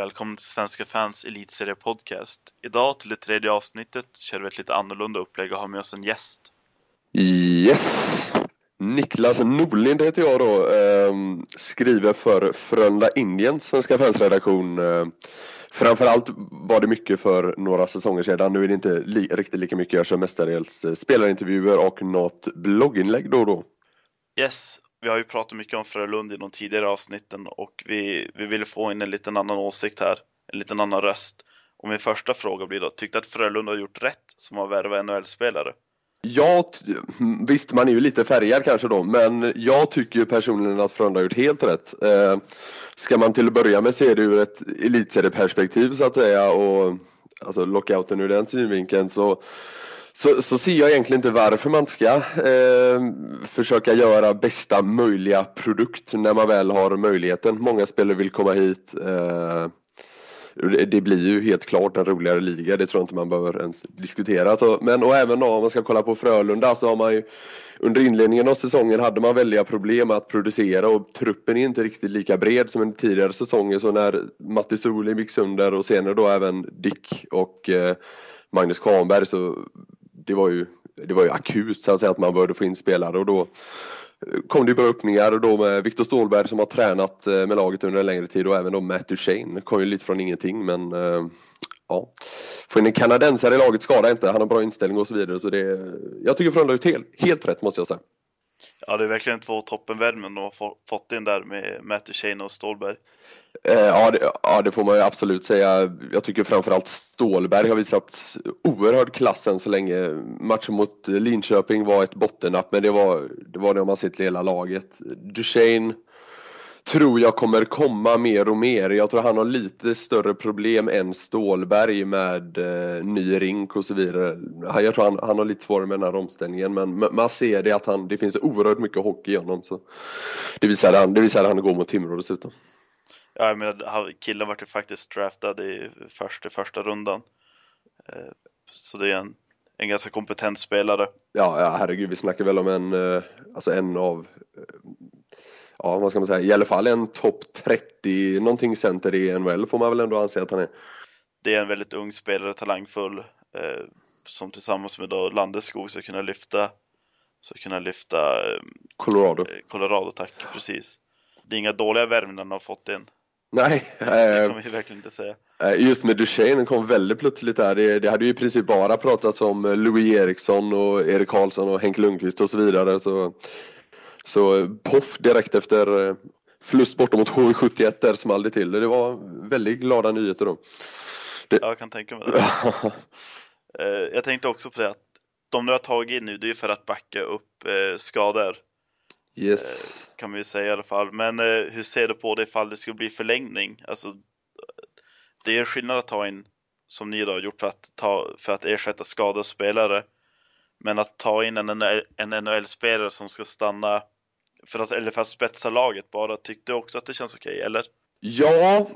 Välkommen till Svenska fans elitserie podcast. Idag till det tredje avsnittet kör vi ett lite annorlunda upplägg och har med oss en gäst. Yes! Niklas Norlind heter jag då. Eh, skriver för Frölunda Indiens Svenska fansredaktion. Eh, framförallt var det mycket för några säsonger sedan. Nu är det inte li riktigt lika mycket. Jag kör mestadels eh, spelarintervjuer och något blogginlägg då och då. Yes, vi har ju pratat mycket om Frölunda i de tidigare avsnitten och vi, vi ville få in en liten annan åsikt här, en liten annan röst. Och min första fråga blir då, tyckte att Frölunda har gjort rätt som har värvat NHL-spelare? Ja, visst man är ju lite färgad kanske då, men jag tycker ju personligen att Frölunda har gjort helt rätt. Eh, ska man till att börja med se det ur ett elitserieperspektiv så att säga och alltså lockouten ur den synvinkeln så så, så ser jag egentligen inte varför man ska eh, försöka göra bästa möjliga produkt när man väl har möjligheten. Många spelare vill komma hit. Eh, det blir ju helt klart en roligare liga, det tror jag inte man behöver ens diskutera. Så, men och även om man ska kolla på Frölunda så har man ju under inledningen av säsongen hade man väldiga problem att producera och truppen är inte riktigt lika bred som under tidigare säsonger. Så när Matti Soli gick sönder och senare då även Dick och eh, Magnus Kahnberg så det var ju, det var ju akut så att säga att man började få in spelare och då kom det bra öppningar och då med Viktor Stålberg som har tränat eh, med laget under en längre tid och även då Matt Duchene kom ju lite från ingenting men eh, ja. Få in en kanadensare i laget skadar inte, han har bra inställning och så vidare så det Jag tycker Frölunda har gjort helt, helt rätt måste jag säga. Ja det är verkligen två toppenvärmen de har fått in där med Matt Duchene och Stålberg. Eh, ja, det, ja, det får man ju absolut säga. Jag tycker framförallt Stålberg har visat oerhörd klass än så länge. Matchen mot Linköping var ett bottennapp, men det var det, var det om man ser till hela laget. Duchene tror jag kommer komma mer och mer. Jag tror han har lite större problem än Stålberg med eh, ny rink och så vidare. Jag tror han, han har lite svårare med den här omställningen men man ser det att han, det finns oerhört mycket hockey i honom. Så det visar han, det visar han går mot Timrå dessutom. Ja, jag menar, killen vart ju faktiskt draftad i första, första rundan. Eh, så det är en, en ganska kompetent spelare. Ja, ja, herregud, vi snackar väl om en, eh, alltså en av, eh, ja vad ska man säga, i alla fall en topp 30 någonting center i NHL får man väl ändå anse att han är. Det är en väldigt ung spelare, talangfull, som tillsammans med då Landeskog ska kunna lyfta, ska kunna lyfta Colorado. Colorado, tack, precis. Det är inga dåliga värvningar de har fått in. Nej. Det kan vi verkligen inte säga. Eh, just med Duchene kom väldigt plötsligt där. Det, det hade ju i princip bara pratats om Louis Eriksson och Erik Karlsson och Henk Lundqvist och så vidare. Så, så poff direkt efter eh, förlust borta mot HV71 där small det till. Det var väldigt glada nyheter då. Det... Jag kan tänka mig det. Eh, jag tänkte också på det att de du har tagit in nu, det är för att backa upp skador. Yes. Eh, kan vi säga i alla fall. Men eh, hur ser du på det ifall det skulle bli förlängning? Alltså, det är en skillnad att ta in, som ni då har gjort, för att, ta, för att ersätta skadade spelare. Men att ta in en, en NHL-spelare som ska stanna för att, eller för att spetsa laget bara, tyckte du också att det känns okej, okay, eller? Ja,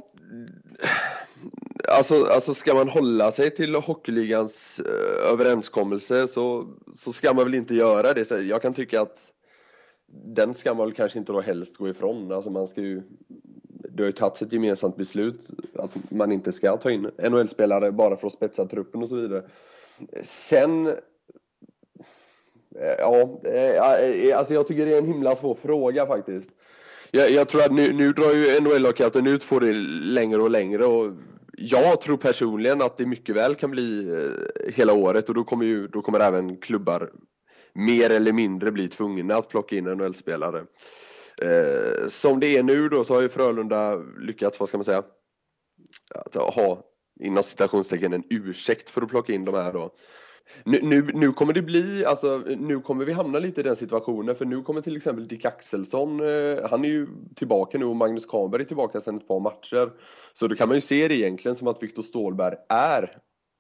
alltså, alltså ska man hålla sig till hockeyligans eh, överenskommelse så, så ska man väl inte göra det. Jag kan tycka att den ska man väl kanske inte då helst gå ifrån. Alltså man ska ju, det har ju tagits ett gemensamt beslut att man inte ska ta in NHL-spelare bara för att spetsa truppen och så vidare. Sen eh, Ja, eh, eh, alltså jag tycker det är en himla svår fråga faktiskt. Jag, jag tror att nu, nu drar ju NHL-lockouten ut på det längre och längre och jag tror personligen att det mycket väl kan bli hela året och då kommer, ju, då kommer även klubbar mer eller mindre blir tvungna att plocka in NHL-spelare. Eh, som det är nu då så har ju Frölunda lyckats, vad ska man säga, att ha inom citationstecken en ursäkt för att plocka in de här då. Nu, nu, nu, kommer det bli, alltså nu kommer vi hamna lite i den situationen för nu kommer till exempel Dick Axelsson, eh, han är ju tillbaka nu och Magnus Kahnberg är tillbaka sedan ett par matcher. Så då kan man ju se det egentligen som att Viktor Stålberg är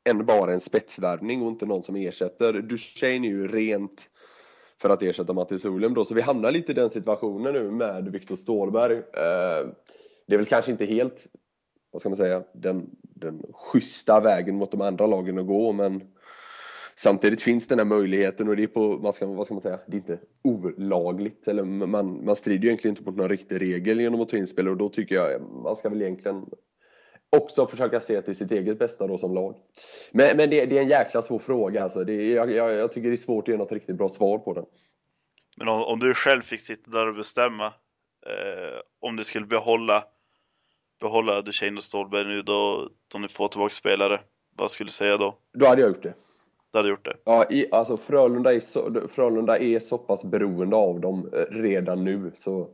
än bara en spetsvärvning och inte någon som ersätter. Duchene är ju rent för att ersätta Mattias Olem då, så vi hamnar lite i den situationen nu med Viktor Stålberg. Eh, det är väl kanske inte helt, vad ska man säga, den, den schyssta vägen mot de andra lagen att gå, men samtidigt finns den här möjligheten och det är på, vad ska, vad ska man säga, det är inte olagligt, eller man, man strider ju egentligen inte mot någon riktig regel genom att ta in spelare och då tycker jag man ska väl egentligen också försöka se till sitt eget bästa då som lag. Men, men det, det är en jäkla svår fråga alltså. Det jag, jag, jag, tycker det är svårt att ge något riktigt bra svar på den. Men om, om du själv fick sitta där och bestämma eh, om du skulle behålla behålla Duchene och Stålberg nu då, då ni får tillbaka spelare, vad skulle du säga då? Då hade jag gjort det. Du hade gjort det? Ja, i, alltså Frölunda är, så, Frölunda är så pass beroende av dem eh, redan nu så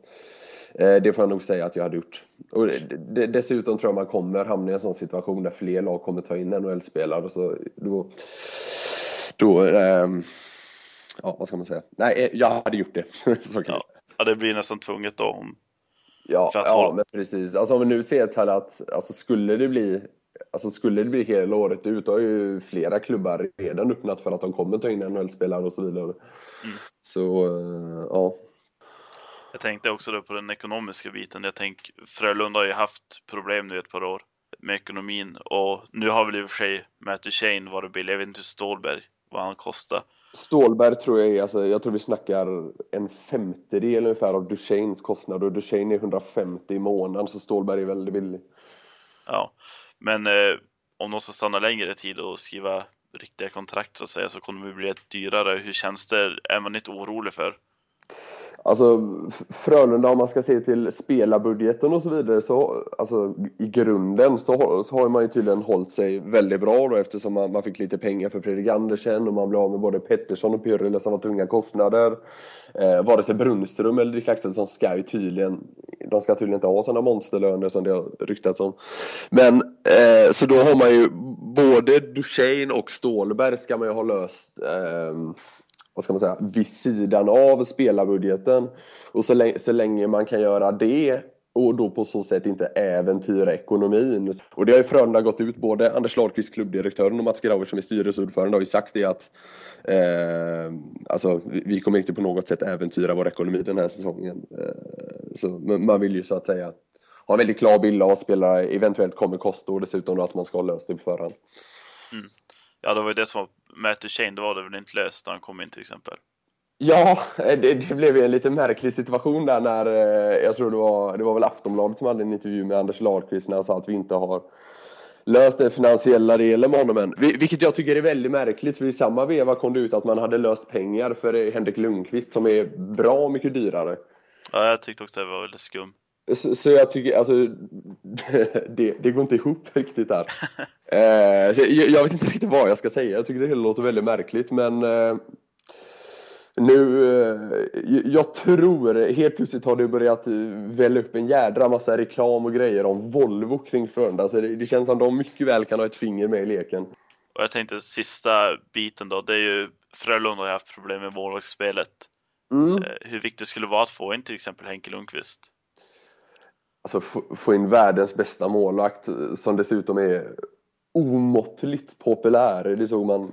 det får jag nog säga att jag hade gjort. Och dessutom tror jag man kommer hamna i en sån situation där fler lag kommer ta in NHL-spelare så då, då eh, ja vad ska man säga? Nej, eh, jag hade gjort det. så kan ja. ja, det blir nästan tvunget då om Ja, ja men precis. Alltså om vi nu ser till att alltså skulle det bli Alltså skulle det bli hela året ut, då har ju flera klubbar redan öppnat för att de kommer ta in NHL-spelare och så vidare. Mm. Så, uh, ja. Jag tänkte också då på den ekonomiska biten. Jag tänker, Frölunda har ju haft problem nu ett par år med ekonomin och nu har väl i och för sig Matthew Shane varit billig. Jag vet inte Stålberg, vad han kostar. Stålberg tror jag är, alltså, jag tror vi snackar en femtedel ungefär av Duchennes kostnad och Duchene är 150 i månaden så Stålberg är väldigt billig. Ja, men eh, om de ska stanna längre tid och skriva riktiga kontrakt så att säga så kommer det bli ett dyrare. Hur känns det? Är man inte orolig för? Alltså Frölunda om man ska se till spelarbudgeten och så vidare så alltså i grunden så, så har man ju tydligen hållit sig väldigt bra då eftersom man, man fick lite pengar för Fredrik Andersen och man blev av med både Pettersson och Pyrrhula som var tunga kostnader. Eh, vare sig Brunström eller Dick Axelsson ska ju tydligen de ska tydligen inte ha sådana monsterlöner som det har ryktats om. Men eh, så då har man ju både Duchesne och Stålberg ska man ju ha löst eh, vad ska man säga, vid sidan av spelarbudgeten. Och så länge, så länge man kan göra det och då på så sätt inte äventyra ekonomin. Och det har ju Frölunda gått ut, både Anders Lahlqvist, klubbdirektören och Mats Grauer som är styrelseordförande har ju sagt det att eh, alltså, vi kommer inte på något sätt äventyra vår ekonomi den här säsongen. Eh, så man vill ju så att säga ha en väldigt klar bild av vad spelare eventuellt kommer kosta och dessutom då att man ska ha löst det på förhand. Mm. Ja, det var ju det som var Matt Duchene, det var det väl inte löst när han kom in till exempel? Ja, det, det blev ju en lite märklig situation där när, eh, jag tror det var, det var väl Aftonbladet som hade en intervju med Anders Lahlqvist när han sa att vi inte har löst den finansiella delen med honom än. Vilket jag tycker är väldigt märkligt, för i samma veva kom det ut att man hade löst pengar för Henrik Lundqvist som är bra mycket dyrare. Ja, jag tyckte också det var väldigt skumt. Så, så, jag tycker, alltså, det, det går inte ihop riktigt där. eh, jag, jag, vet inte riktigt vad jag ska säga, jag tycker det hela låter väldigt märkligt men eh, nu, eh, jag tror, helt plötsligt har det börjat välla upp en jädra massa reklam och grejer om Volvo kring Frölunda. Så det, det, känns som de mycket väl kan ha ett finger med i leken. Och jag tänkte sista biten då, det är ju Frölunda har haft problem med målvaktsspelet. Mm. Eh, hur viktigt skulle det vara att få in till exempel Henke Lundqvist? Alltså få in världens bästa målvakt eh, som dessutom är omåttligt populär. Det såg man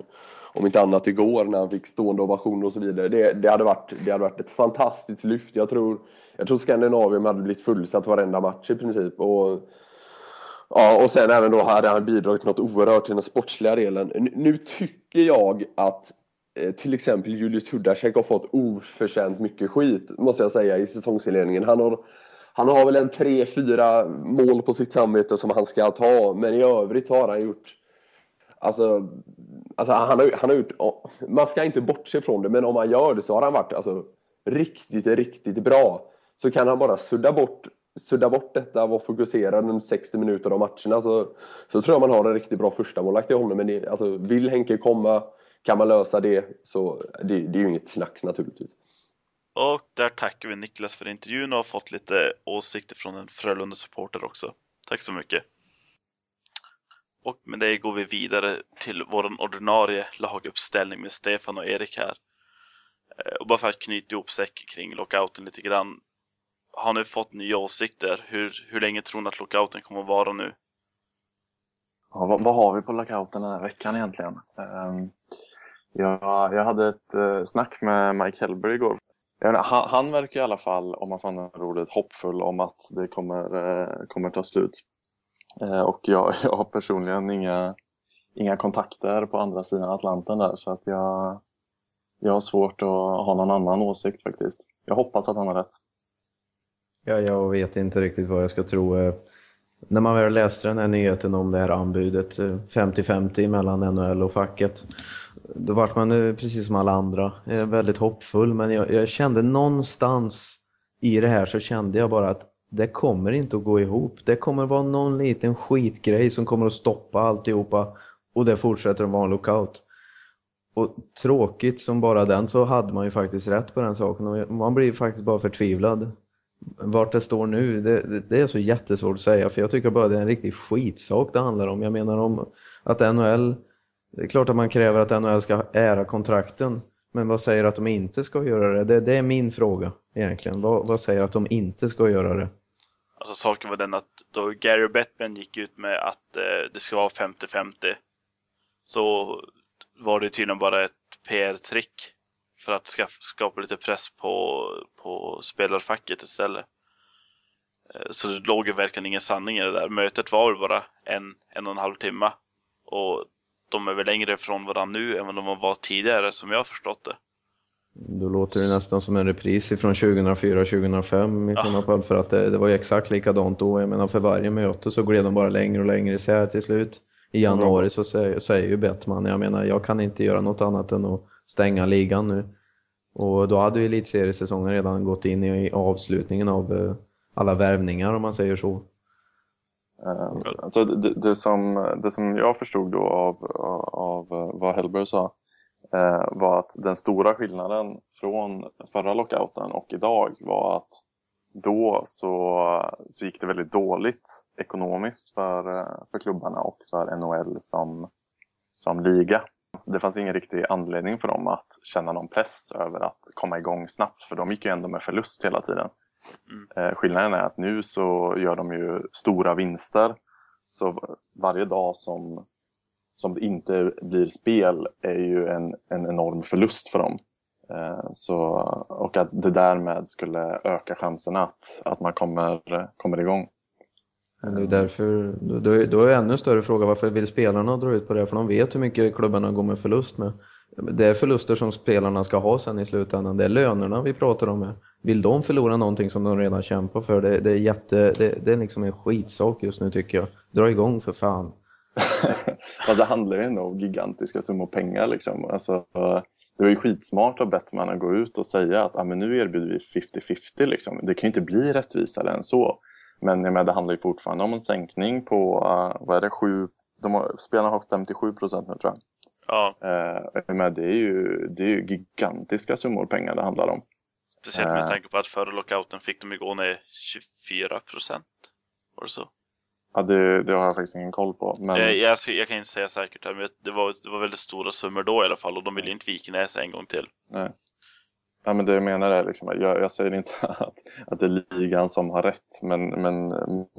om inte annat igår när han fick stående ovationer och så vidare. Det, det, hade, varit, det hade varit ett fantastiskt lyft. Jag tror, jag tror Skandinavien hade blivit fullsatt varenda match i princip. Och, ja, och sen även då hade han bidragit något oerhört till den sportsliga delen. Nu tycker jag att eh, till exempel Julius Hudacek har fått oförtjänt mycket skit, måste jag säga, i säsongsinledningen. Han har han har väl en tre, fyra mål på sitt samvete som han ska ta, men i övrigt har han gjort Alltså, alltså han, har, han har gjort, man ska inte bortse från det, men om han gör det så har han varit alltså, riktigt, riktigt bra. Så kan han bara sudda bort, sudda bort detta och fokusera under 60 minuter av matcherna så, så tror jag man har en riktigt bra första målakt i honom. Men det, alltså, vill Henke komma, kan man lösa det så det, det är ju inget snack naturligtvis. Och där tackar vi Niklas för intervjun och har fått lite åsikter från en Frölunda-supporter också. Tack så mycket! Och med det går vi vidare till vår ordinarie laguppställning med Stefan och Erik här. Eh, och bara för att knyta ihop säcken kring lockouten lite grann. Har ni fått nya åsikter? Hur, hur länge tror ni att lockouten kommer att vara nu? Ja, vad, vad, har vi på lockouten den här veckan egentligen? Um, jag, jag hade ett uh, snack med Mike Hellberg igår han, han verkar i alla fall, om man får använda ordet, hoppfull om att det kommer, eh, kommer ta slut. Eh, och jag, jag har personligen inga, inga kontakter på andra sidan Atlanten där så att jag, jag har svårt att ha någon annan åsikt faktiskt. Jag hoppas att han har rätt. Ja, jag vet inte riktigt vad jag ska tro. Eh, när man väl läste den här nyheten om det här anbudet eh, 50-50 mellan NHL och facket då vart man precis som alla andra eh, väldigt hoppfull men jag, jag, kände någonstans i det här så kände jag bara att det kommer inte att gå ihop. Det kommer vara någon liten skitgrej som kommer att stoppa alltihopa och det fortsätter att vara en lockout. Och tråkigt som bara den så hade man ju faktiskt rätt på den saken och man blir faktiskt bara förtvivlad. Vart det står nu, det, det är så jättesvårt att säga för jag tycker bara det är en riktig skitsak det handlar om. Jag menar om att NHL, det är klart att man kräver att NHL ska ära kontrakten men vad säger att de inte ska göra det? Det, det är min fråga egentligen. Vad, vad, säger att de inte ska göra det? Alltså saken var den att då Gary Bettman gick ut med att eh, det ska vara 50-50 så var det tydligen bara ett PR-trick för att skapa lite press på, på spelarfacket istället. Eh, så det låg ju verkligen ingen sanning i det där. Mötet var väl bara en, en och en halv timme. Och de är väl längre ifrån varandra nu än vad de var tidigare som jag har förstått det. Då låter det nästan som en repris från 2004-2005 i ja. sådana fall för att det, det, var ju exakt likadant då. Jag menar för varje möte så gled de bara längre och längre isär till slut. I januari så säger, så är ju Bettman, jag menar jag kan inte göra något annat än att stänga ligan nu. Och då hade ju elitseriesäsongen redan gått in i avslutningen av eh, alla värvningar om man säger så. Ehm, alltså det, det, som, det som jag förstod då av, av eh, vad Hellberg sa eh, var att den stora skillnaden från förra lockouten och idag var att då så, så gick det väldigt dåligt ekonomiskt för, för klubbarna och för NHL som, som liga. Det fanns ingen riktig anledning för dem att känna någon press över att komma igång snabbt för de gick ju ändå med förlust hela tiden. Mm. Eh, skillnaden är att nu så gör de ju stora vinster. Så varje dag som, som det inte blir spel är ju en, en enorm förlust för dem. Eh, så, och att det därmed skulle öka chanserna att, att man kommer, kommer igång. Det är därför, då, då är ännu större fråga varför vill spelarna dra ut på det? För de vet hur mycket klubbarna går med förlust med. Det är förluster som spelarna ska ha sen i slutändan. Det är lönerna vi pratar om. här. Vill de förlora någonting som de redan kämpar för? Det, det är, jätte, det, det, är liksom en skitsak just nu tycker jag. Dra igång för fan. alltså, det handlar ju ändå om gigantiska summor pengar. Liksom. Alltså, det var ju skitsmart av Bettman att gå ut och säga att ah, men nu erbjuder vi 50-50. Liksom. Det kan ju inte bli rättvisare än så. Men jag menar, det handlar ju fortfarande om en sänkning på, uh, vad är det, 7, de har, spelarna har 57 procent nu tror jag. Ja. Uh, men det är, ju, det är ju gigantiska summor pengar det handlar om. Speciellt med uh, tanke på att förra lockouten fick de ju gå ner 24 procent. Var det så? Ja, det, det, har jag faktiskt ingen koll på. Men... Jag, jag, jag kan inte säga säkert, men det var, det var väldigt stora summor då i alla fall och de ville inte vika sig en gång till. Nej. Ja, men det jag menar är liksom, jag, jag säger inte att, att det är ligan som har rätt men, men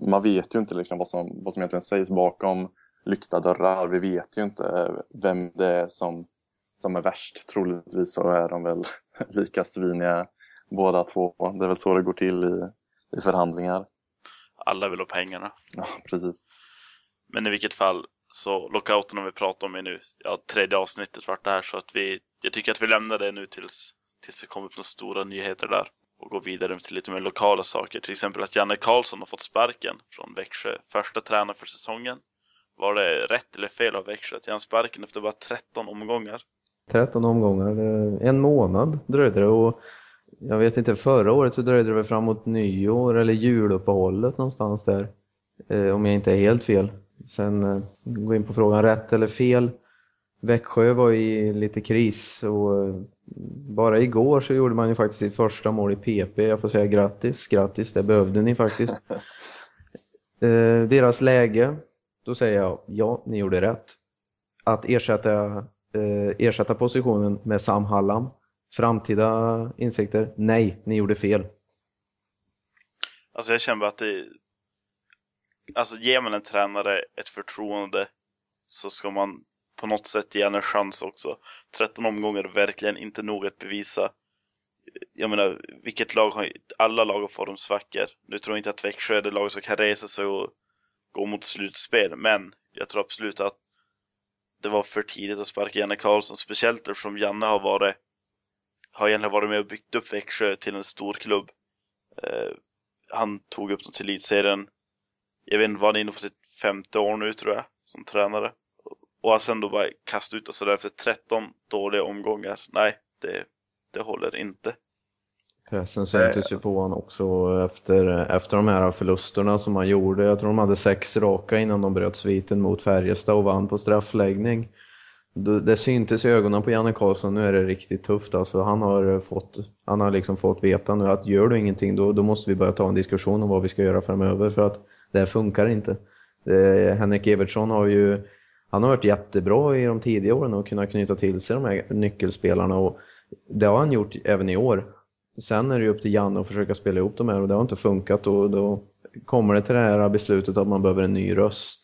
man vet ju inte liksom vad, som, vad som egentligen sägs bakom lyckta dörrar. Vi vet ju inte vem det är som, som är värst. Troligtvis så är de väl lika sviniga båda två. Det är väl så det går till i, i förhandlingar. Alla vill ha pengarna. Ja, precis. Men i vilket fall så lockouten vi pratar om är nu, ja, tredje avsnittet vart det här så att vi, jag tycker att vi lämnar det nu tills tills det kommer upp några stora nyheter där och gå vidare till lite mer lokala saker. Till exempel att Janne Karlsson har fått sparken från Växjö. Första tränare för säsongen. Var det rätt eller fel av Växjö att ge han sparken efter bara 13 omgångar? 13 omgångar. Eh, en månad dröjde det och jag vet inte, förra året så dröjde det väl framåt nyår eller juluppehållet någonstans där. Eh, om jag inte är helt fel. Sen eh, gå in på frågan rätt eller fel. Växjö var i lite kris och bara igår så gjorde man ju faktiskt sitt första mål i PP. Jag får säga grattis, grattis, det behövde ni faktiskt. eh, deras läge, då säger jag ja, ni gjorde rätt. Att ersätta, eh, ersätta positionen med Sam Hallam. Framtida insikter, nej, ni gjorde fel. Alltså jag känner bara att det... Alltså ger man en tränare ett förtroende så ska man på något sätt ge en chans också. 13 omgångar är verkligen inte nog att bevisa. Jag menar, vilket lag har, alla lag har formsvackor. Nu tror jag inte att Växjö är det lag som kan resa sig och gå mot slutspel, men jag tror absolut att det var för tidigt att sparka Janne Karlsson, speciellt eftersom Janne har varit har egentligen varit med och byggt upp Växjö till en stor klubb. Eh, han tog upp dem till elitserien jag vet inte, var han inne på sitt femte år nu tror jag, som tränare. Och att sen då bara kasta ut oss sådär efter 13 dåliga omgångar. Nej, det, det håller inte. Pressen syntes ju på honom också efter, efter de här förlusterna som han gjorde. Jag tror de hade sex raka innan de bröt sviten mot Färjestad och vann på straffläggning. Det syntes i ögonen på Janne Karlsson, nu är det riktigt tufft. Alltså, han har, fått, han har liksom fått veta nu att gör du ingenting då, då måste vi börja ta en diskussion om vad vi ska göra framöver för att det här funkar inte. Eh, Henrik Evertsson har ju han har varit jättebra i de tidiga åren och kunnat knyta till sig de här nyckelspelarna och det har han gjort även i år. Sen är det ju upp till Janne att försöka spela ihop de här och det har inte funkat och då kommer det till det här beslutet att man behöver en ny röst.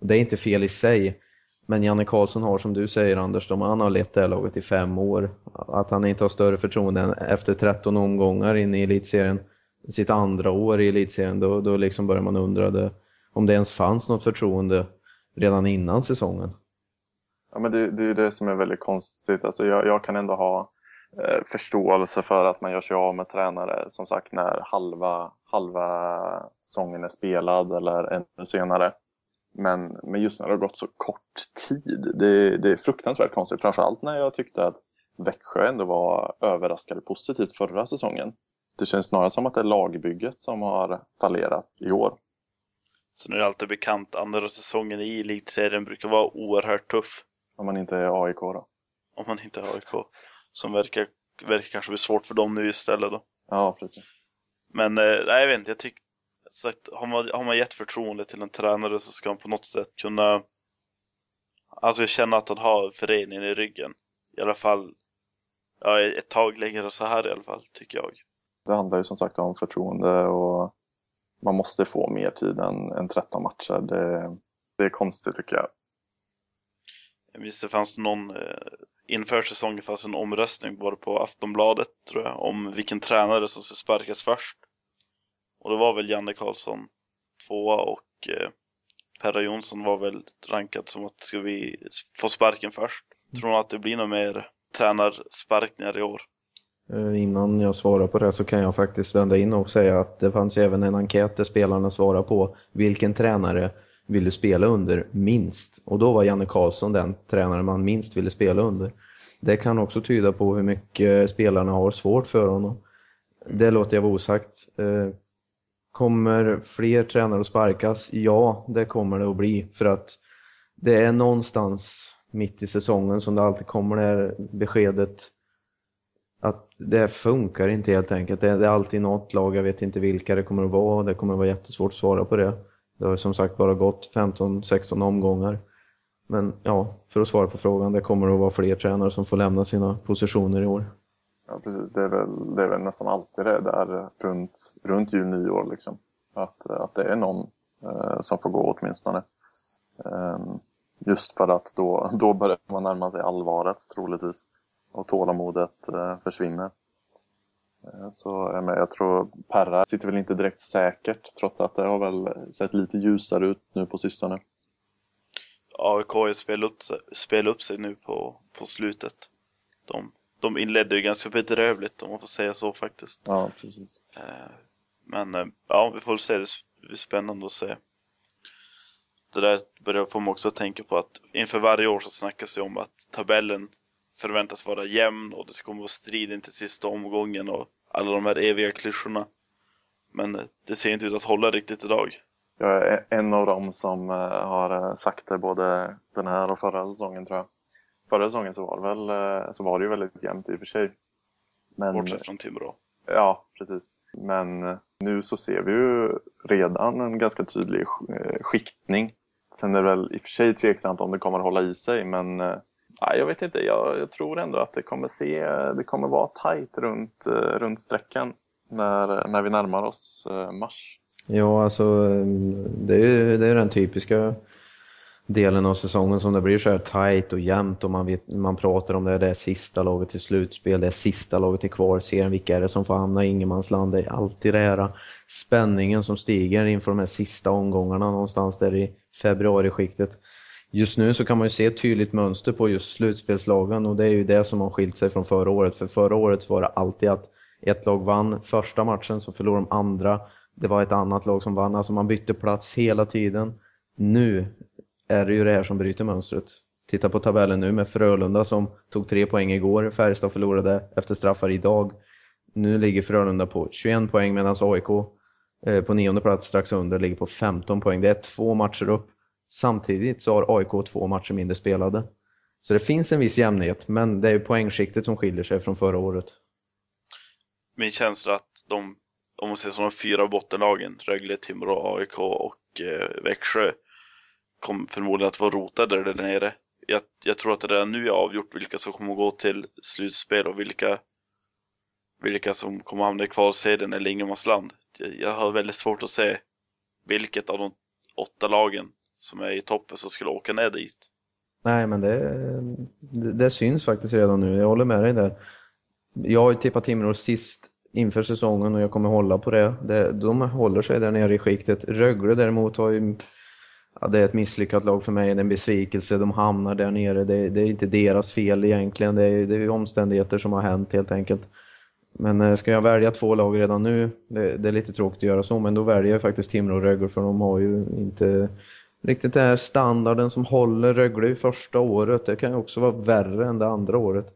Det är inte fel i sig, men Janne Karlsson har som du säger Anders, han har lett det här laget i fem år. Att han inte har större förtroende än efter 13 omgångar in i elitserien, sitt andra år i elitserien, då, då liksom börjar man undra det, om det ens fanns något förtroende redan innan säsongen. Ja, men det, det är det som är väldigt konstigt. Alltså jag, jag kan ändå ha eh, förståelse för att man gör sig av med tränare, som sagt, när halva, halva säsongen är spelad eller ännu senare. Men, men just när det har gått så kort tid, det, det är fruktansvärt konstigt. Framförallt när jag tyckte att Växjö ändå var överraskade positivt förra säsongen. Det känns snarare som att det är lagbygget som har fallerat i år. Sen är det alltid bekant, andra säsongen i elitserien brukar vara oerhört tuff. Om man inte är AIK då? Om man inte är AIK. Som verkar, verkar kanske bli svårt för dem nu istället då. Ja, precis. Men eh, nej, jag vet inte, jag tycker så att har man, har man gett förtroende till en tränare så ska han på något sätt kunna Alltså känna att han har föreningen i ryggen. I alla fall ja, ett tag längre så här i alla fall, tycker jag. Det handlar ju som sagt om förtroende och man måste få mer tid än, än 13 matcher. Det, det är konstigt tycker jag. Jag minns det fanns någon, eh, inför säsongen fanns en omröstning både på Aftonbladet tror jag, om vilken tränare som skulle sparkas först. Och det var väl Janne Karlsson tvåa och eh, Perra Jonsson var väl rankad som att ska vi få sparken först. Tror du att det blir några mer tränarsparkningar i år? Eh, innan jag svarar på det så kan jag faktiskt vända in och säga att det fanns ju även en enkät där spelarna svarade på vilken tränare vill du spela under minst? Och då var Janne Karlsson den tränare man minst ville spela under. Det kan också tyda på hur mycket spelarna har svårt för honom. Det låter jag vara osagt. Eh, kommer fler tränare att sparkas? Ja, det kommer det att bli. För att det är någonstans mitt i säsongen som det alltid kommer det här beskedet det funkar inte helt enkelt. Det är, det är alltid något lag, jag vet inte vilka det kommer att vara. Det kommer att vara jättesvårt att svara på det. Det har som sagt bara gått 15-16 omgångar. Men ja, för att svara på frågan, det kommer att vara fler tränare som får lämna sina positioner i år. Ja, precis. Det är väl, det är väl nästan alltid det där runt, runt jul, nyår liksom. Att, att det är någon eh, som får gå åtminstone. Eh, just för att då, då börjar man närma sig allvaret troligtvis och tålamodet eh, försvinner. Eh, så jag tror Perra sitter väl inte direkt säkert trots att det har väl sett lite ljusare ut nu på sistone. AIK har ju spelat upp, sig, spelat upp sig nu på, på slutet. De, de inledde ju ganska bedrövligt om man får säga så faktiskt. Ja, precis. Eh, men ja, vi får se. Det blir spännande att se. Det där börjar få mig också att tänka på att inför varje år så snackas det om att tabellen förväntas vara jämn och det ska komma att vara strid in till sista omgången och alla de här eviga klyschorna. Men det ser inte ut att hålla riktigt idag. Jag är en av dem som eh, har eh, sagt det både den här och förra säsongen tror jag. Förra säsongen så var det, väl, eh, så var det ju väldigt jämnt i och för sig. Men, Bortsett från Timrå. Ja, precis. Men nu så ser vi ju redan en ganska tydlig skiktning. Sen är det väl i och för sig tveksamt om det kommer att hålla i sig, men Ja, jag vet inte, jag, jag, tror ändå att det kommer, se, det kommer vara tajt runt, eh, runt sträckan när, när vi närmar oss eh, mars. Ja, alltså mm, det är, det är den typiska delen av säsongen som det blir så här tajt och jämnt och man, vet, man pratar om det, det är sista laget i slutspel, det är sista laget i kvalserien, vilka är det som får hamna i ingenmansland? Det är alltid det här eh, spänningen som stiger inför de här sista omgångarna någonstans där i februariskiktet just nu så kan man ju se ett tydligt mönster på just slutspelslagen och det är ju det som har skilt sig från förra året. För förra året var det alltid att ett lag vann första matchen så förlorade de andra. det var ett annat lag som vann. Alltså man bytte plats hela tiden. Nu är det ju det här som bryter mönstret. Titta på tabellen nu med Frölunda som tog tre poäng igår. Färjestad förlorade efter straffar idag. Nu ligger Frölunda på 21 poäng medan AIK eh, på nionde plats strax under ligger på 15 poäng. Det är två matcher upp. Samtidigt så har AIK två matcher mindre spelade. Så det finns en viss jämnhet, men det är poängskiktet som skiljer sig från förra året. Min känsla är att de, om man ser som de fyra bottenlagen, Rögle, Timrå, AIK och eh, Växjö, kommer förmodligen att vara rotade där nere. Jag, jag, tror att det redan nu är avgjort vilka som kommer gå till slutspel och vilka, vilka som kommer hamna i kvalserien eller ingenmansland. Jag, jag har väldigt svårt att se vilket av de åtta lagen som är i toppen som skulle åka ner dit. Nej, men det, det, det syns faktiskt redan nu. Jag håller med dig där. Jag har ju tippat Timrå sist inför säsongen och jag kommer hålla på det. det. De håller sig där nere i skiktet. Rögle däremot har ju ja, det är ett misslyckat lag för mig, det är en besvikelse. De hamnar där nere. Det, det är inte deras fel egentligen. Det är, det är omständigheter som har hänt helt enkelt. Men eh, ska jag välja två lag redan nu, det, det, är lite tråkigt att göra så, men då väljer jag faktiskt Timrå och Rögle för de har ju inte riktigt den här standarden som håller Rögle i första året. Det kan ju också vara värre än det andra året.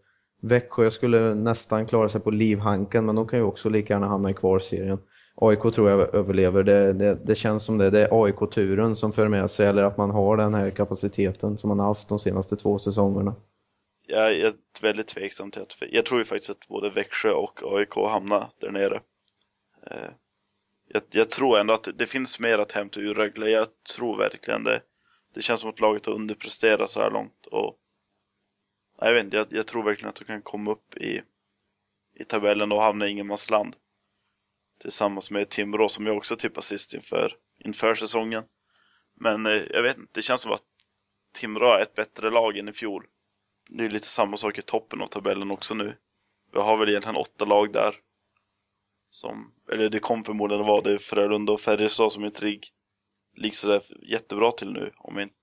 Växjö skulle nästan klara sig på livhanken, men de kan ju också lika gärna hamna i kvalserien. AIK tror jag överlever. Det, det, det, känns som det. Det är AIK-turen som för med sig, eller att man har den här kapaciteten som man har haft de senaste två säsongerna. Jag är väldigt tveksam till att... Jag tror ju faktiskt att både Växjö och AIK hamnar där nere. Eh, jag, jag, tror ändå att det finns mer att hämta ur Rögle. Jag tror verkligen det. Det känns som att laget har underpresterat så här långt. Och, jag, vet inte, jag, jag tror verkligen att de kan komma upp i, i tabellen och hamna i ingenmansland. Tillsammans med Timrå som jag också tippar sist inför, inför säsongen. Men eh, jag vet inte, det känns som att Timrå är ett bättre lag än i fjol. Det är lite samma sak i toppen av tabellen också nu. Vi har väl egentligen åtta lag där. Som, eller det kom förmodligen att vara det Frölunda och Färjestad som inte ligger lig sådär jättebra till nu. Om vi inte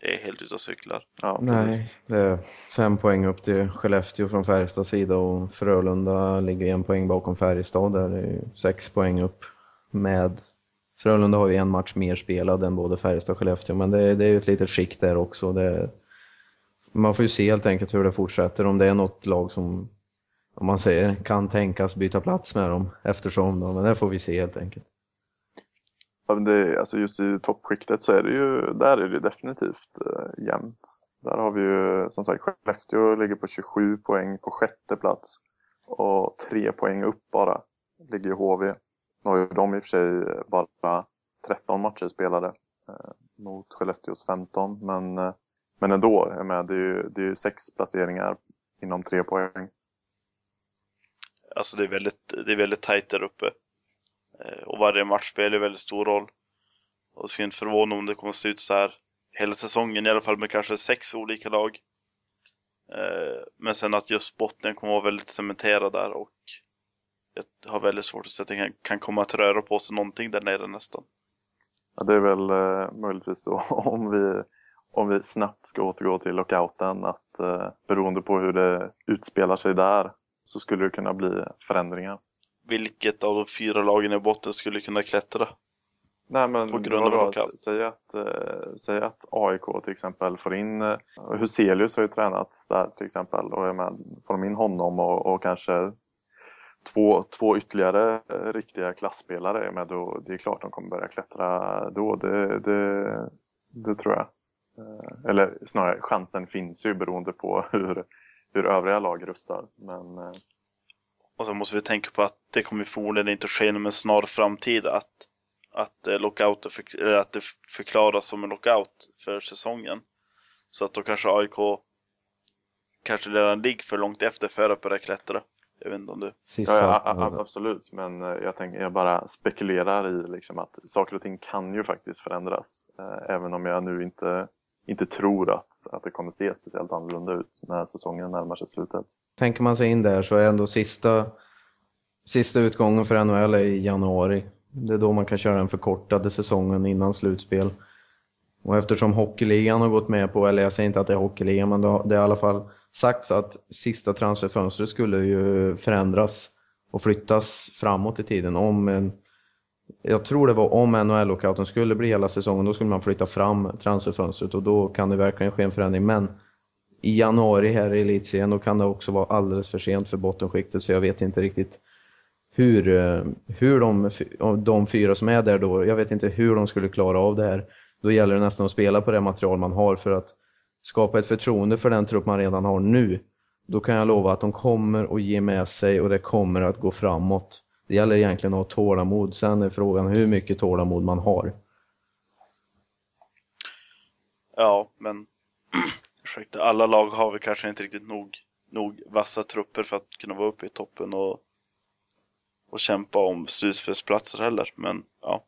är helt ute och cyklar. Ja, Nej, det är fem poäng upp till Skellefteå från Färjestads sida och Frölunda ligger en poäng bakom Färjestad. Där är sex poäng upp med Frölunda har ju en match mer spelad än både Färjestad och Skellefteå, men det, det är ju ett litet skikt där också. Det, man får ju se helt enkelt hur det fortsätter, om det är något lag som om man säger kan tänkas byta plats med dem eftersom, då, men det får vi se helt enkelt. Ja, det, alltså just i toppskiktet så är det ju, där är det definitivt eh, jämnt. Där har vi ju som sagt Skellefteå ligger på 27 poäng på sjätte plats och tre poäng upp bara ligger HV. Nu har ju de i och för sig bara 13 matcher spelade eh, mot Skellefteås 15 men, eh, men ändå, är med, det är ju det är sex placeringar inom tre poäng. Alltså det är väldigt, det är väldigt tajt där uppe. Eh, och varje match spelar väldigt stor roll. Och det ska inte förvåna om det kommer att se ut så här hela säsongen i alla fall med kanske sex olika lag. Eh, men sen att just botten kommer att vara väldigt cementerad där och jag har väldigt svårt att se att det kan, komma att röra på sig någonting där nere nästan. Ja, det är väl eh, möjligtvis då om vi, om vi snabbt ska återgå till lockouten att eh, beroende på hur det utspelar sig där så skulle det kunna bli förändringar. Vilket av de fyra lagen i botten skulle kunna klättra? Nej, men på grund av lockout? Säg att, eh, säg att AIK till exempel får in, eh, Huselius har ju tränat där till exempel och är med, får de in honom och, och kanske två, två ytterligare eh, riktiga klassspelare med då, det är klart de kommer börja klättra då, det, det, det tror jag. Eh, eller snarare, chansen finns ju beroende på hur, hur övriga lag rustar. Men, eh, och så måste vi tänka på att det kommer förmodligen inte ske inom en snar framtid att, att, eh, lockout för, att det förklaras som en lockout för säsongen. Så att då kanske AIK kanske redan ligger för långt efter för att börja klättra. Jag vet inte om du... Sista. Ja, ja, absolut, men eh, jag, tänker, jag bara spekulerar i liksom att saker och ting kan ju faktiskt förändras. Även om jag nu inte inte tror att, att det kommer se speciellt annorlunda ut när säsongen närmar sig slutet. Tänker man sig in där så är ändå sista, sista utgången för NHL i januari. Det är då man kan köra den förkortade säsongen innan slutspel. Och eftersom Hockeyligan har gått med på, eller jag säger inte att det är Hockeyligan, men det har i alla fall sagts att sista transferfönstret skulle ju förändras och flyttas framåt i tiden om en jag tror det var om NHL-lockouten skulle bli hela säsongen, då skulle man flytta fram transferfönstret och då kan det verkligen ske en förändring. Men i januari här i elitserien, då kan det också vara alldeles för sent för bottenskiktet, så jag vet inte riktigt hur, eh, hur de, de fyra som är där då, jag vet inte hur de skulle klara av det här. Då gäller det nästan att spela på det material man har för att skapa ett förtroende för den trupp man redan har nu. Då kan jag lova att de kommer att ge med sig och det kommer att gå framåt. Det gäller egentligen att ha tålamod. Sen är frågan hur mycket tålamod man har. Ja, men ursäkta, alla lag har väl kanske inte riktigt nog, nog vassa trupper för att kunna vara uppe i toppen och, och kämpa om slutspelsplatser heller. Men ja,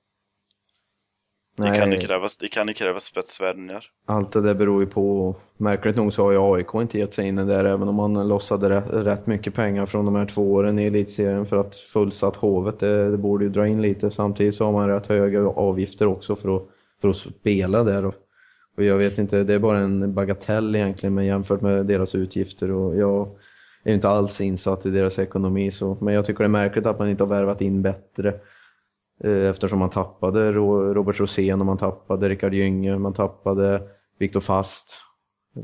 det Nej. kan ju krävas, det kan ju krävas spetsvärvningar. Allt det där beror ju på, märkligt nog så har ju AIK inte gett sig in i det där även om man lossade rätt, rätt mycket pengar från de här två åren i elitserien för att fullsatt Hovet, det, det borde ju dra in lite. Samtidigt så har man rätt höga avgifter också för att, för att spela där. Och, och jag vet inte, det är bara en bagatell egentligen men jämfört med deras utgifter och jag är inte alls insatt i deras ekonomi så, men jag tycker det är märkligt att man inte har värvat in bättre. Eh, Eftersom man tappade Ro- Robert Rosén och man tappade Rickard Gynge, man tappade Viktor Fast.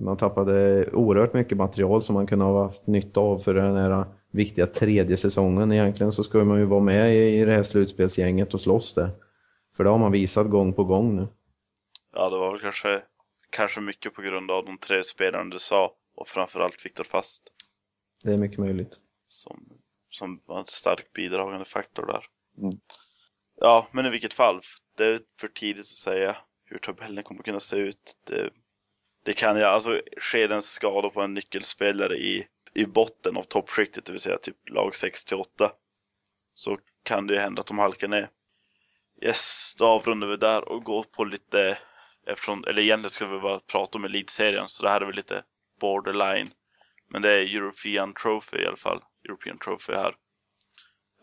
Man tappade oerhört mycket material som man kunde ha haft nytta av för den här viktiga tredje säsongen. Egentligen så ska man ju vara med i det här slutspelsgänget och slåss där. För det har man visat gång på gång nu. Ja, det var väl kanske, kanske mycket på grund av de tre spelarna du sa och framförallt Viktor Fast Det är mycket möjligt. som, som var en stark bidragande faktor där. Mm. Ja, men i vilket fall, det är för tidigt att säga hur tabellen kommer kunna se ut. Det, det kan ju, alltså sker en skada på en nyckelspelare i, i botten av toppskiktet, det vill säga typ lag 6 till 8, så kan det ju hända att de halkar ner. Yes, då avrundar vi där och går på lite, eftersom, eller egentligen ska vi bara prata om elitserien, så det här är väl lite borderline. Men det är European Trophy i alla fall, European Trophy här.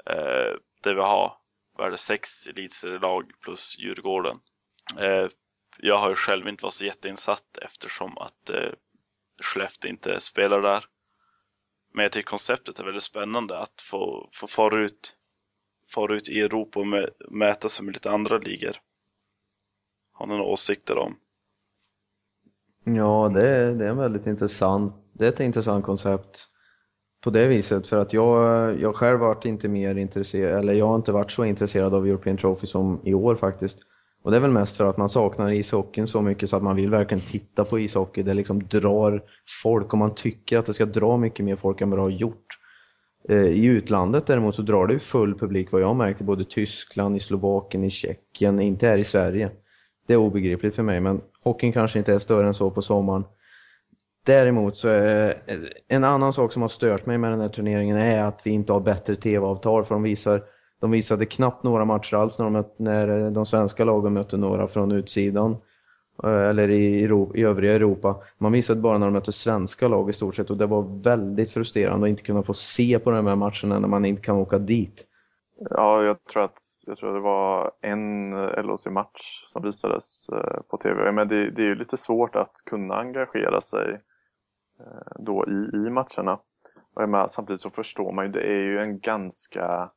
Eh, där vi har är det, sex elitserielag plus Djurgården. Eh, jag har ju själv inte varit så jätteinsatt eftersom att eh, Skellefteå inte spelar där. Men jag tycker konceptet är väldigt spännande att få, få fara, ut, fara ut i Europa och mä, mäta sig med lite andra ligor. Har ni några åsikter om? Ja, det är, det är en väldigt intressant, det är ett intressant koncept på det viset för att jag, jag själv varit inte mer intresserad, eller jag har inte varit så intresserad av European Trophy som i år faktiskt. Och det är väl mest för att man saknar ishockeyn så mycket så att man vill verkligen titta på ishockey. Det liksom drar folk och man tycker att det ska dra mycket mer folk än vad det har gjort. Eh, I utlandet däremot så drar det full publik vad jag har märkt i både Tyskland, i Slovakien, i Tjeckien, inte här i Sverige. Det är obegripligt för mig men hockeyn kanske inte är större än så på sommaren. Däremot så är en annan sak som har stört mig med den här turneringen är att vi inte har bättre tv-avtal för de visar de visade knappt några matcher alls när de, möt, när de svenska lagen mötte några från utsidan eh, eller i, Europa, i övriga Europa. Man visade bara när de mötte svenska lag i stort sett och det var väldigt frustrerande att inte kunna få se på de här matcherna när man inte kan åka dit. Ja, jag tror att, jag tror att det var en LHC-match som visades eh, på tv. Men det, det är ju lite svårt att kunna engagera sig eh, Eh, då i, i matcherna. Och jag menar, samtidigt så förstår man ju, det är ju en ganska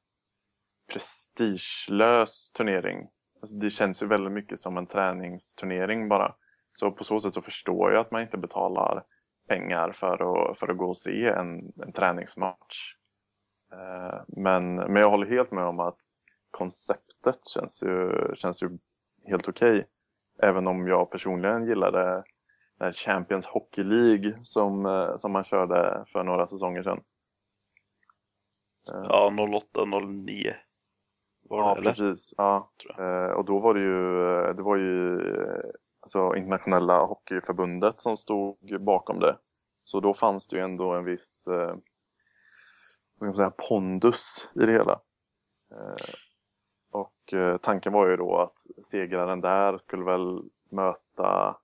prestigelös turnering. Alltså det känns ju väldigt mycket som en träningsturnering bara. Så på så sätt så förstår jag att man inte betalar pengar för att, för att gå och se en, en träningsmatch. Eh, Men, men jag håller helt med om att konceptet känns ju, känns ju helt okej. Även om jag personligen gillade den här Champions Hockey League som, eh, som man körde för några säsonger sedan. Eh, Ja, 08, 09 var det, Ja, eller? precis. Ja. Eh, och då var det ju, det var ju eh, alltså internationella hockeyförbundet som stod bakom det. Så då fanns det ju ändå en viss eh, ska man säga, pondus i det hela. Eh, och eh, tanken var ju då att segraren där skulle väl möta,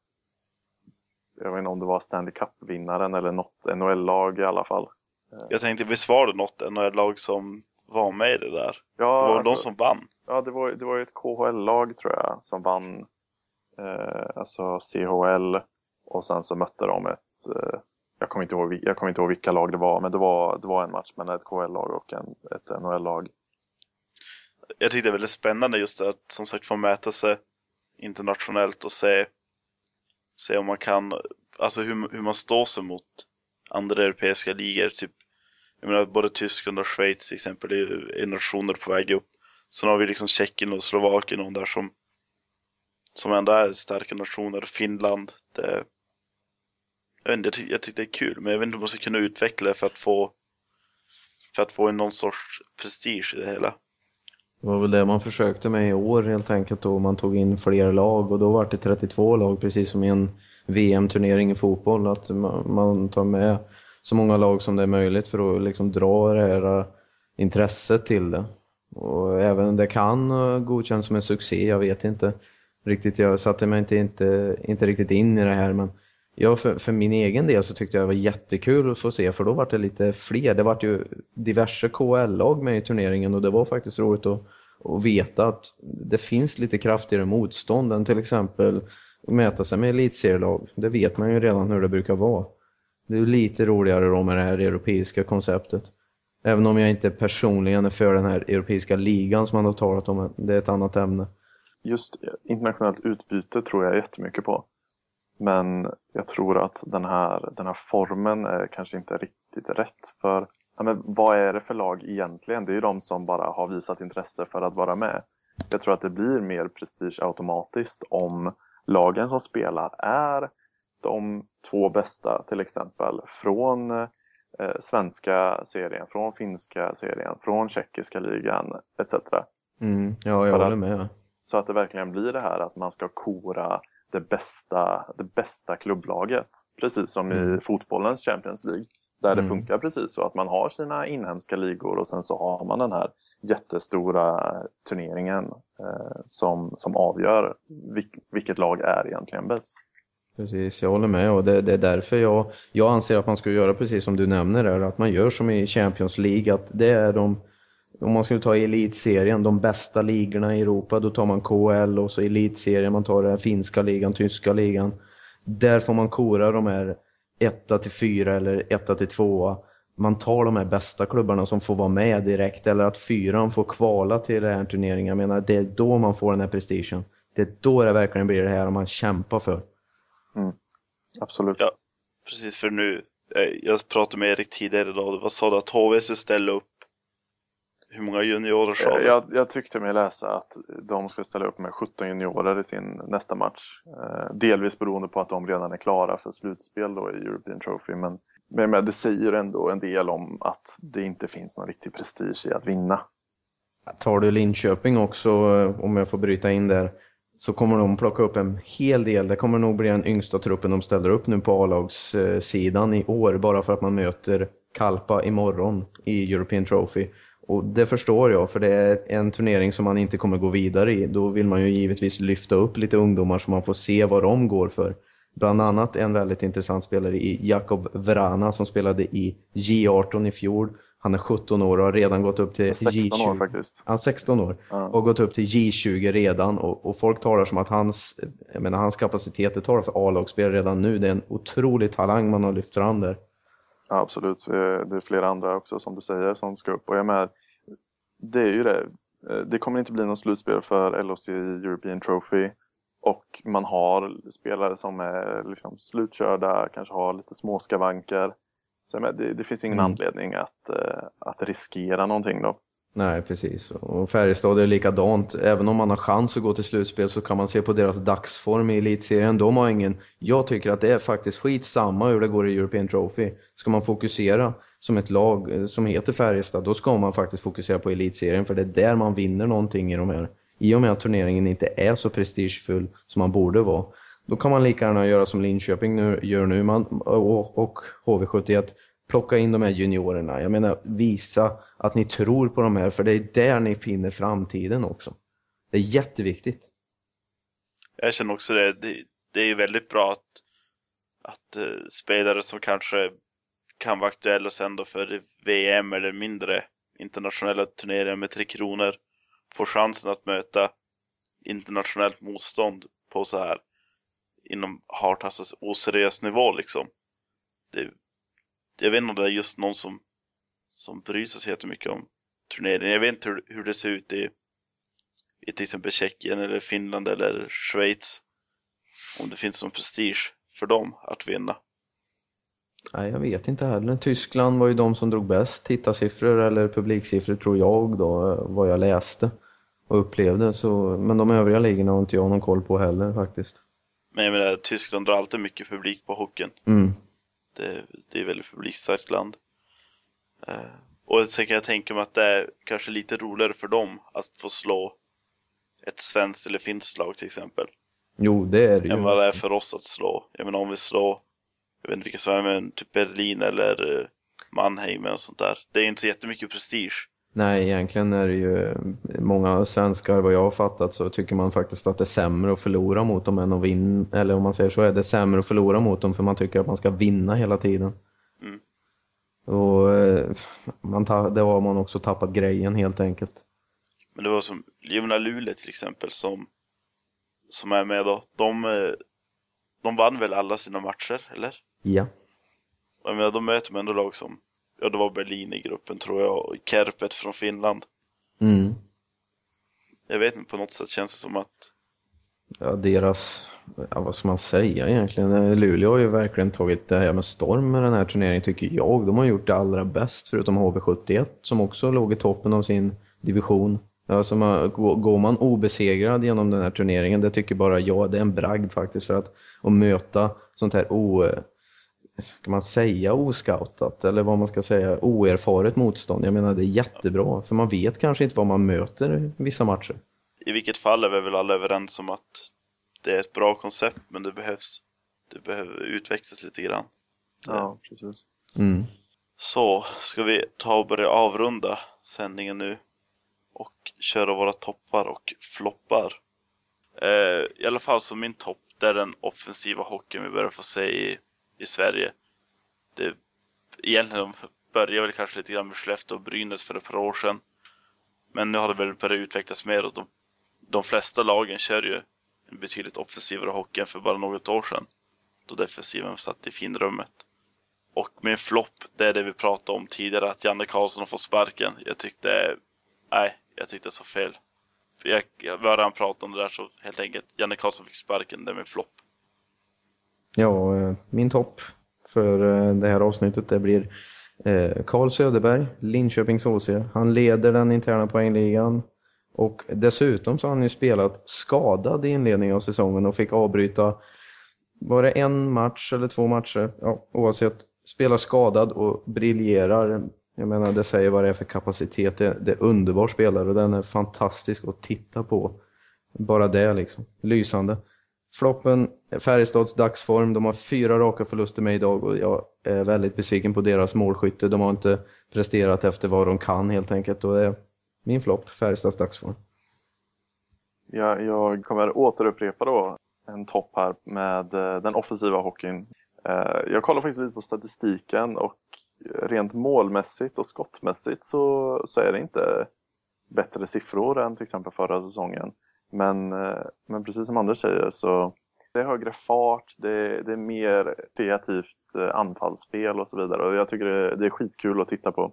jag vet inte om det var Stanley Cup-vinnaren eller något NHL-lag i alla fall. Jag tänkte, visst var det något NHL-lag som var med i det där? Ja, Det var de alltså- som vann. Ja, det var, det var ju ett KHL-lag tror jag som vann eh, alltså CHL och sen så mötte de ett, eh, jag, kommer inte ihåg, jag kommer inte ihåg vilka lag det var, men det var, det var en match mellan ett KHL-lag och en, ett NHL-lag. jag tycker det är väldigt spännande just att som sagt få mäta sig internationellt och se, se om man kan, alltså hur, hur man står sig mot andra europeiska ligor. Typ, jag menar både Tyskland och Schweiz till exempel är, är nationer på väg upp. Sen har vi liksom Tjeckien och Slovakien och där som, som ändå är starka nationer. Finland. Det, jag, vet inte, jag, tycker det är kul, men jag vet inte om man ska kunna utveckla det för att få för att få någon sorts prestige i det hela. Det var väl det man försökte med i år helt enkelt då man tog in fler lag och då var det 32 lag precis som i en VM-turnering i fotboll att man tar med så många lag som det är möjligt för att liksom dra det här eh, intresset till det. Och även det kan eh, godkännas som en succé, jag vet inte riktigt. Jag satte mig inte, inte, inte riktigt in i det här men Ja, för, för min egen del så tyckte jag det var jättekul att få se för då var det lite fler. Det var ju diverse KL-lag med i turneringen och det var faktiskt roligt att, att veta att det finns lite kraftigare motstånd än till exempel att mäta sig med elitserielag. Det vet man ju redan hur det brukar vara. Det är lite roligare då med det här europeiska konceptet. Även om jag inte personligen är för den här europeiska ligan som man har talat om, det är ett annat ämne. Just internationellt utbyte tror jag jättemycket på. Men jag tror att den här, den här formen är kanske inte riktigt rätt. För ja, men vad är det för lag egentligen? Det är ju de som bara har visat intresse för att vara med. Jag tror att det blir mer prestige automatiskt om lagen som spelar är de två bästa till exempel från eh, svenska serien, från finska serien, från tjeckiska ligan etc. Mm, ja, jag håller att, med. Så att det verkligen blir det här att man ska kora det bästa, det bästa klubblaget. Precis som mm. i fotbollens Champions League. Där mm. det funkar precis så att man har sina inhemska ligor och sen så har man den här jättestora turneringen eh, som, som avgör vilk, vilket lag är egentligen bäst. Precis, jag håller med och det, det, är därför jag, jag anser att man ska göra precis som du nämner där, att man gör som i Champions League, att det är de om man skulle ta elitserien, de bästa ligorna i Europa, då tar man KL och så elitserien, man tar den finska ligan, tyska ligan. Där får man kora de här 1 till 4 eller 1 till 2. Man tar de här bästa klubbarna som får vara med direkt eller att fyran får kvala till den här turneringen. Jag menar, det är då man får den här prestigen. Det är då det verkligen blir det här man kämpar för. Mm. Absolut. Ja, precis för nu. Eh, jag pratade med Erik tidigare idag. Vad sa du att HV ställa upp hur många juniorer sa du? Jag, jag tyckte mig läsa att de ska ställa upp med 17 juniorer i sin nästa match. Eh, delvis beroende på att de redan är klara för slutspel då i European Trophy. Men, men det säger ändå en del om att det inte finns någon riktig prestige i att vinna. Tar du Linköping också, eh, om jag får bryta in där, så kommer de plocka upp en hel del. Det kommer nog bli den yngsta truppen de ställer upp nu på A-lagssidan i år, bara för att man möter Kalpa imorgon i European Trophy. Och det förstår jag, för det är en turnering som man inte kommer gå vidare i. Då vill man ju givetvis lyfta upp lite ungdomar så man får se vad de går för. Bland annat en väldigt intressant spelare i Jakob Vrana som spelade i J18 i fjol. Han är 17 år och har redan gått upp till 16 J20. år faktiskt. Han är 16 år ja. och gått upp till J20 redan och, och, folk talar som att hans, jag menar, hans kapacitet talar för A-lagsspel redan nu. Det är en otrolig talang man har lyft fram där. Ja, absolut. Det är flera andra också som du säger som ska upp. Och jag med, det är ju det. Eh, det kommer inte bli någon slutspel för LOC European Trophy. Och man har spelare som är liksom slutkörda, kanske har lite småskavanker. Så det, det finns ingen mm. anledning att, eh, att riskera någonting då. Nej, precis. Och Färjestad är likadant. Även om man har chans att gå till slutspel så kan man se på deras dagsform i elitserien. De har ingen... Jag tycker att det är faktiskt skit samma hur det går i European Trophy. Ska man fokusera som ett lag eh, som heter Färjestad, då ska man faktiskt fokusera på elitserien. För det är där man vinner någonting i de här. I och med att turneringen inte är så prestigefull som man borde vara. Då kan man lika gärna göra som Linköping nu, gör nu man, och, och HV71 plocka in de här juniorerna. Jag menar, visa att ni tror på de här, för det är där ni finner framtiden också. Det är jätteviktigt. Jag känner också det. Det, det är väldigt bra att, att uh, spelare som kanske kan vara aktuella sen då för VM eller mindre internationella turneringar med Tre Kronor får chansen att möta internationellt motstånd på så här inom Hartassas oseriös nivå liksom. Det, jag vet inte om det är just någon som, som bryr sig så jättemycket om turneringen. Jag vet inte hur, hur det ser ut i i till exempel Tjeckien eller Finland eller Schweiz. Om det finns någon prestige för dem att vinna. Nej, jag vet inte heller. Tyskland var ju de som drog bäst tittarsiffror eller publiksiffror tror jag då, vad jag läste och upplevde. Så, men de övriga ligorna har inte jag någon koll på heller faktiskt. Men jag menar, Tyskland drar alltid mycket publik på hockeyn. Mm. Det, det är väldigt publikstarkt land. Eh, och sen kan jag tänka mig att det är kanske lite roligare för dem att få slå ett svenskt eller finskt lag till exempel. Jo, det är det ju. Än vad det är för oss att slå. Jag menar om vi slår, jag vet inte vilka som är med, typ Berlin eller eh, Mannheim och sånt där. Det är inte så jättemycket prestige. Nej, egentligen är det ju många svenskar, vad jag har fattat, så tycker man faktiskt att det är sämre att förlora mot dem än att vinna. Eller om man säger så är det sämre att förlora mot dem för man tycker att man ska vinna hela tiden. Mm. Och eh, man det har man också tappat grejen helt enkelt. Men det var som Jona Luleå till exempel som, som är med då. De, eh, de vann väl alla sina matcher, eller? Ja. Jag menar, de möter med ändå lag som, ja det var Berlin i gruppen tror jag, och Kärpet från Finland. Mm. Jag vet inte, på något sätt känns det som att, Ja, deras, ja, vad ska man säga egentligen? Luleå har ju verkligen tagit det här med storm med den här turneringen tycker jag. De har gjort det allra bäst förutom HV71 som också låg i toppen av sin division. Alltså man, går man obesegrad genom den här turneringen, det tycker bara jag, det är en bragd faktiskt för att, att möta sånt här o, ska man säga oscoutat eller vad man ska säga, oerfaret motstånd. Jag menar det är jättebra för man vet kanske inte vad man möter i vissa matcher. i vilket fall är vi väl alla överens om att det är ett bra koncept, men det behövs, det behöver utvecklas lite grann. Ja, precis. Mm. Så, ska vi ta och börja avrunda sändningen nu och köra våra toppar och floppar. Eh, I alla fall så min topp, det är den offensiva hockeyn vi börjar få se i, i Sverige. Det, egentligen började väl kanske lite grann med Skellefteå och Brynäs för ett par år sedan. Men nu har det väl börjat utvecklas mer och de, de flesta lagen kör ju en betydligt offensivare hockey än för bara något år sedan. Då defensiven satt i finrummet. Och min flopp, det är det vi pratade om tidigare, att Janne Karlsson har fått sparken. Jag tyckte, nej, jag tyckte så fel. För jag, jag, hörde han prata om det där så helt enkelt, Janne Karlsson fick sparken, det är min flopp. Ja, eh, min topp för eh, det här avsnittet det blir eh, Karl Carl Söderberg, Linköpings HC. Han leder den interna poängligan och dessutom så har han ju spelat skadad i inledningen av säsongen och fick avbryta var det en match eller två matcher, ja, oavsett, spelar skadad och briljerar. Jag menar, det säger vad det är för kapacitet. Det, det är underbar spelare och den är fantastisk att titta på. Bara det liksom. Lysande. Floppen, Färjestads dagsform. De har fyra raka förluster med idag och jag är väldigt besviken på deras målskytte. De har inte presterat efter vad de kan helt enkelt. Och det är min flopp, Färjestads dagsform. Jag, jag kommer återupprepa då en topp här med eh, den offensiva hockeyn. Eh, jag kollar faktiskt lite på statistiken och rent målmässigt och skottmässigt så, så är det inte bättre siffror än till exempel förra säsongen. Men, eh, men precis som Anders säger så det är högre fart, det, det är mer kreativt eh, anfallsspel och så vidare. Och jag tycker det, det är skitkul att titta på.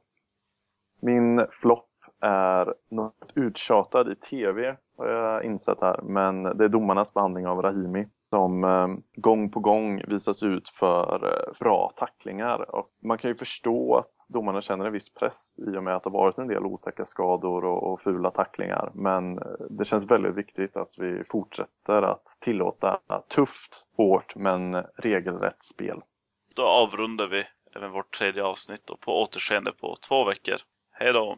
Min flopp är något uttjatad i tv har jag insett här. Men det är domarnas behandling av Rahimi som eh, gång på gång visas ut för eh, bra tacklingar. Och man kan ju förstå att domarna känner en viss press i och med att det varit en del otäcka skador och, och fula tacklingar. Men eh, det känns väldigt viktigt att vi fortsätter att tillåta tufft, hårt men regelrätt spel. Då avrundar vi även vårt tredje avsnitt och på återseende på två veckor. Hej då!